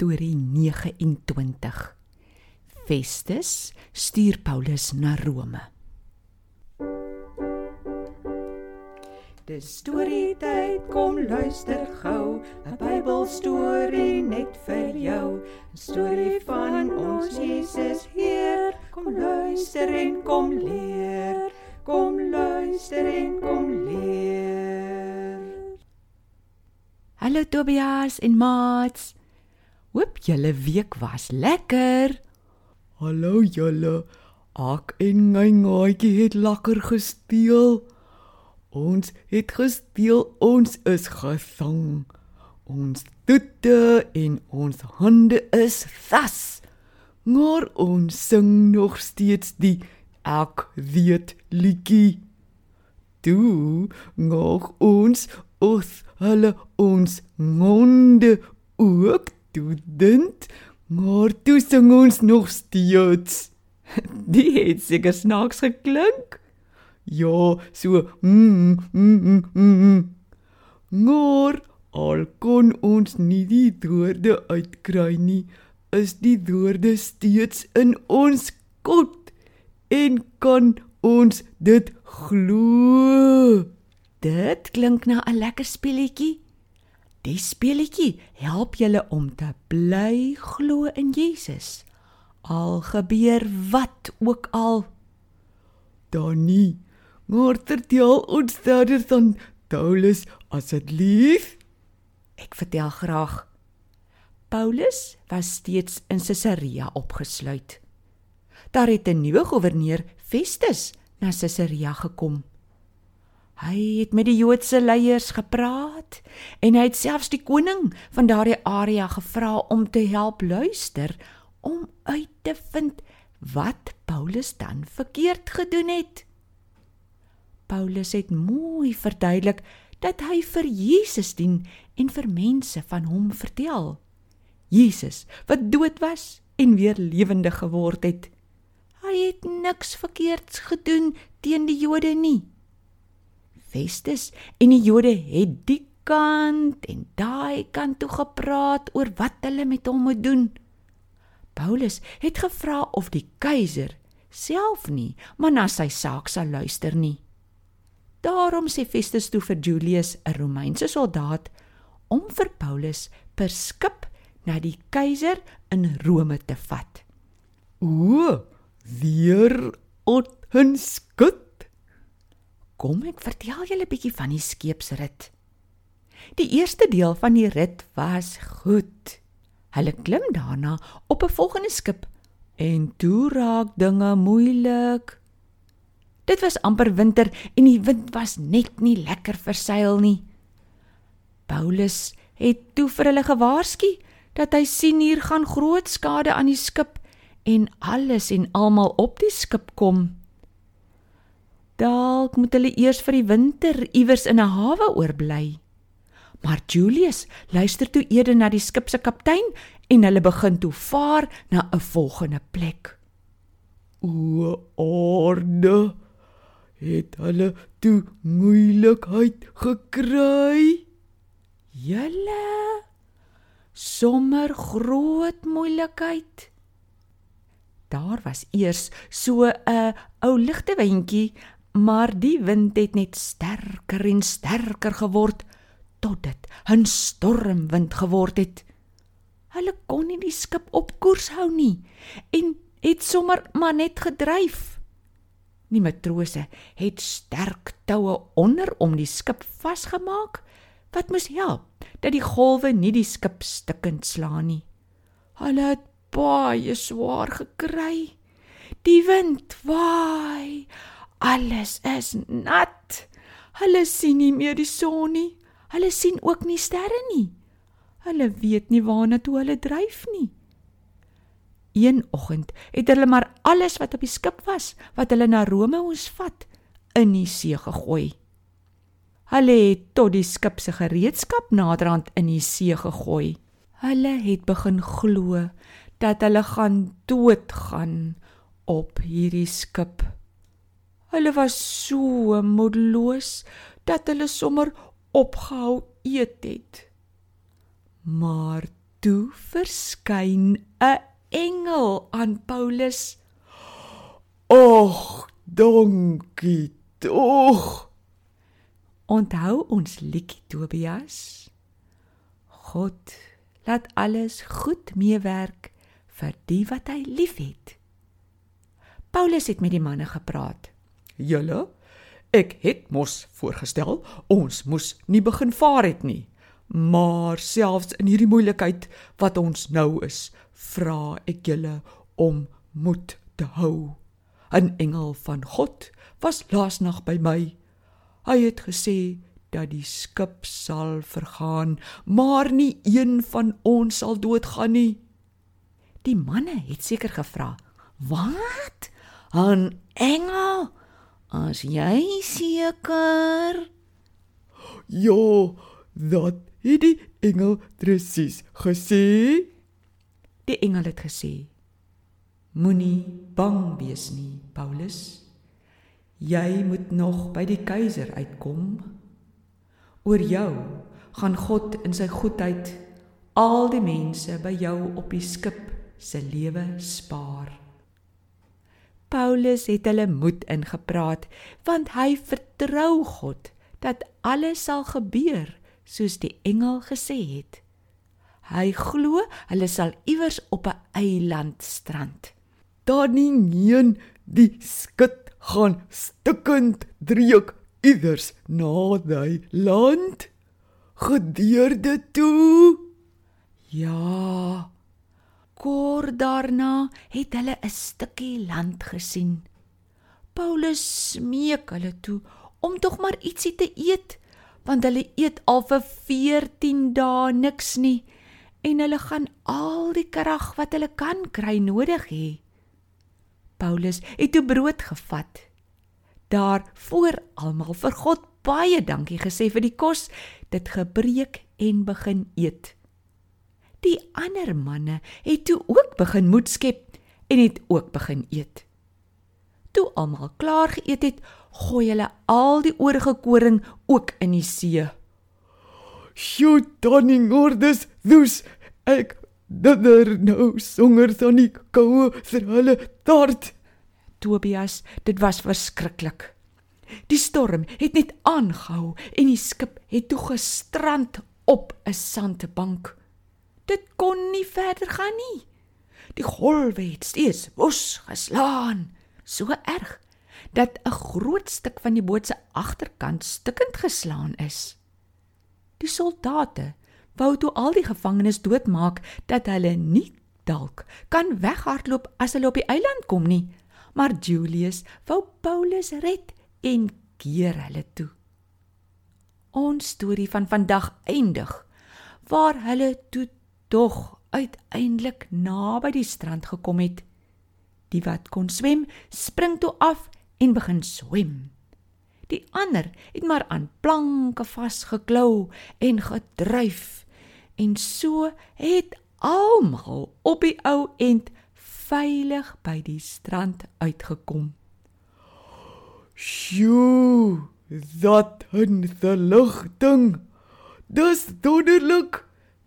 Storie 29. Festus stuur Paulus na Rome. Dis storie tyd, kom luister gou, 'n Bybelstorie net vir jou. 'n Storie van ons Jesus Heer, kom luister en kom leer. Kom luister en kom leer. Hallo Tobias en Mats. Hoop julle week was lekker. Hallo julle. Ek en my ngaatjie het lekker gespeel. Ons het gespeel, ons is gesang. Ons toete en ons hande is vas. Maar ons sing nog steeds die ek weet liedjie. Toe nog ons ons hulle ons monde ook toedent, maar toe sing ons nog steeds. Die het seker snaaks geklink. Ja, so mm mm mm mm. Maar al kon ons nie die woorde uitkry nie, is die woorde steeds in ons kop en kan ons dit glo. Dit klink na 'n lekker speletjie. Die speletjie help julle om te bly glo in Jesus. Al gebeur wat ook al. Dan nie. Maar vertel ons verder dan Paulus asseblief. Ek vertel graag. Paulus was steeds in Caesarea opgesluit. Daar het 'n nuwe goewerneur, Festus, na Caesarea gekom. Hy het met die Joodse leiers gepraat en hy het selfs die koning van daardie area gevra om te help luister om uit te vind wat Paulus dan verkeerd gedoen het. Paulus het mooi verduidelik dat hy vir Jesus dien en vir mense van hom vertel. Jesus wat dood was en weer lewendig geword het. Hy het niks verkeerds gedoen teen die Jode nie. Festus en die Jode het die kant en daai kant toe gepraat oor wat hulle met hom moet doen. Paulus het gevra of die keiser self nie, maar na sy saak sal luister nie. Daarom sê Festus toe vir Julius, 'n Romeinse soldaat, om vir Paulus per skip na die keiser in Rome te vat. O, weer op 'n skut. Kom ek vertel julle 'n bietjie van die skeepsrit. Die eerste deel van die rit was goed. Hulle klim daarna op 'n volgende skip en toe raak dinge moeilik. Dit was amper winter en die wind was net nie lekker vir seil nie. Paulus het toe vir hulle gewaarsku dat hy sien hier gaan groot skade aan die skip en alles en almal op die skip kom. Dalk moet hulle eers vir die winter iewers in 'n hawe oorbly. Maar Julius luister toe eerder na die skip se kaptein en hulle begin toe vaar na 'n volgende plek. O, orde het hulle toe moeilikheid gekry. Julle sommer groot moeilikheid. Daar was eers so 'n ou ligte windjie, maar die wind het net sterker en sterker geword tot dit 'n stormwind geword het. Hulle kon nie die skip op koers hou nie en het sommer maar net gedryf. Die matrose het sterk toue onder om die skip vasgemaak wat moes help dat die golwe nie die skip stukkend slaan nie. Hulle het baie swaar gekry. Die wind waai. Alles is nat. Hulle sien nie meer die son nie. Hulle sien ook nie sterre nie. Hulle weet nie waarna toe hulle dryf nie. Een oggend het hulle maar alles wat op die skip was, wat hulle na Rome moes vat, in die see gegooi. Hulle het tot die skip se gereedskap naderhand in die see gegooi. Hulle het begin glo dat hulle gaan doodgaan op hierdie skip. Hulle was so moedeloos dat hulle sommer opgehou eet het. Maar Toe verskyn 'n engel aan Paulus. "Ag, dankie tog." Onthou ons liedjie Tobias? God laat alles goed meewerk vir die wat hy liefhet. Paulus het met die manne gepraat. "Julle, ek het mos voorgestel ons moes nie begin vaar het nie. Maar selfs in hierdie moeilikheid wat ons nou is, vra ek julle om moed te hou. 'n Engel van God was laasnag by my. Hy het gesê dat die skip sal vergaan, maar nie een van ons sal doodgaan nie. Die manne het seker gevra: "Wat? 'n Engel? As jy seker?" Ja, dat het die engel presies gesê. Die engel het gesê: Moenie bang wees nie, Paulus. Jy moet nog by die keiser uitkom. Oor jou gaan God in sy goedheid al die mense by jou op die skip se lewe spaar. Paulus het hulle moed ingepraat want hy vertrou God dat alles sal gebeur soos die engel gesê het. Hy glo hulle sal iewers op 'n eiland strand. Daar nie geen die skut gaan stukkend dreek iewers naby land gedeurde toe. Ja. Kort daarna het hulle 'n stukkie land gesien. Paulus smeek hulle toe om tog maar ietsie te eet want hulle eet al vir 14 dae niks nie en hulle gaan al die krag wat hulle kan kry nodig hê. Paulus het toe brood gevat. Daar voor almal vir God baie dankie gesê vir die kos, dit gebreek en begin eet. Die ander manne het toe ook begin moed skep en het ook begin eet. Toe almal klaar geëet het, gooi hulle al die oorige koring ook in die see. "Sjoe, donning ordes, dus ek dinner nou songer dan die koue vir hulle tart." Tobias, dit was verskriklik. Die storm het net aangehou en die skip het toe gestrand op 'n sandbank. Dit kon nie verder gaan nie. Die golwe het steeds woes geslaan, so erg dat 'n groot stuk van die boot se agterkant stukkend geslaan is. Die soldate wou toe al die gevangenes doodmaak dat hulle nie dalk kan weghardloop as hulle op die eiland kom nie, maar Julius wou Paulus red en keer hulle toe. Ons storie van vandag eindig waar hulle toe tog uiteindelik naby die strand gekom het. Die wat kon swem, spring toe af en begin swem. Die ander het maar aan planke vasgeklou en gedryf en so het almal op die ou end veilig by die strand uitgekom. Sjoe, dat 'n verligting. Dis wonderlik,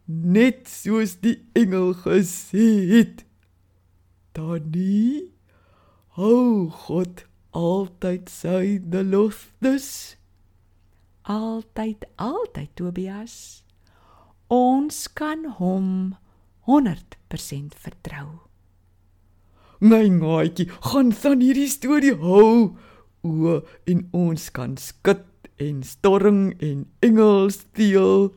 net soos die engel gesê het. Danie, hou God altyd sy beloftes. Altyd, altyd Tobias. Ons kan hom 100% vertrou. My maatjie, gaan van hierdie storie hou. O, en ons kan skud en storm en engel steel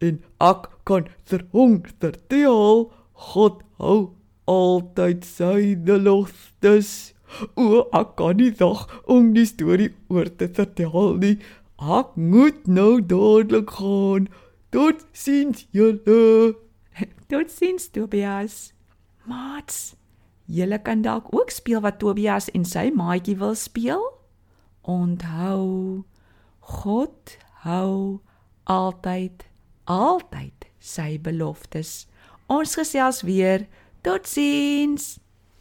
en ek kan vir hom vertel God hou altyd sy beloftes. O, ek kan nie wag om die storie oor te vertel nie. Ek moet nou dadelik gaan. Tot sins julle. Tot sins Tobias. Mats, julle kan dalk ook speel wat Tobias en sy maatjie wil speel. Onthou, God hou altyd altyd sy beloftes. Ons gesels weer. Totsiens.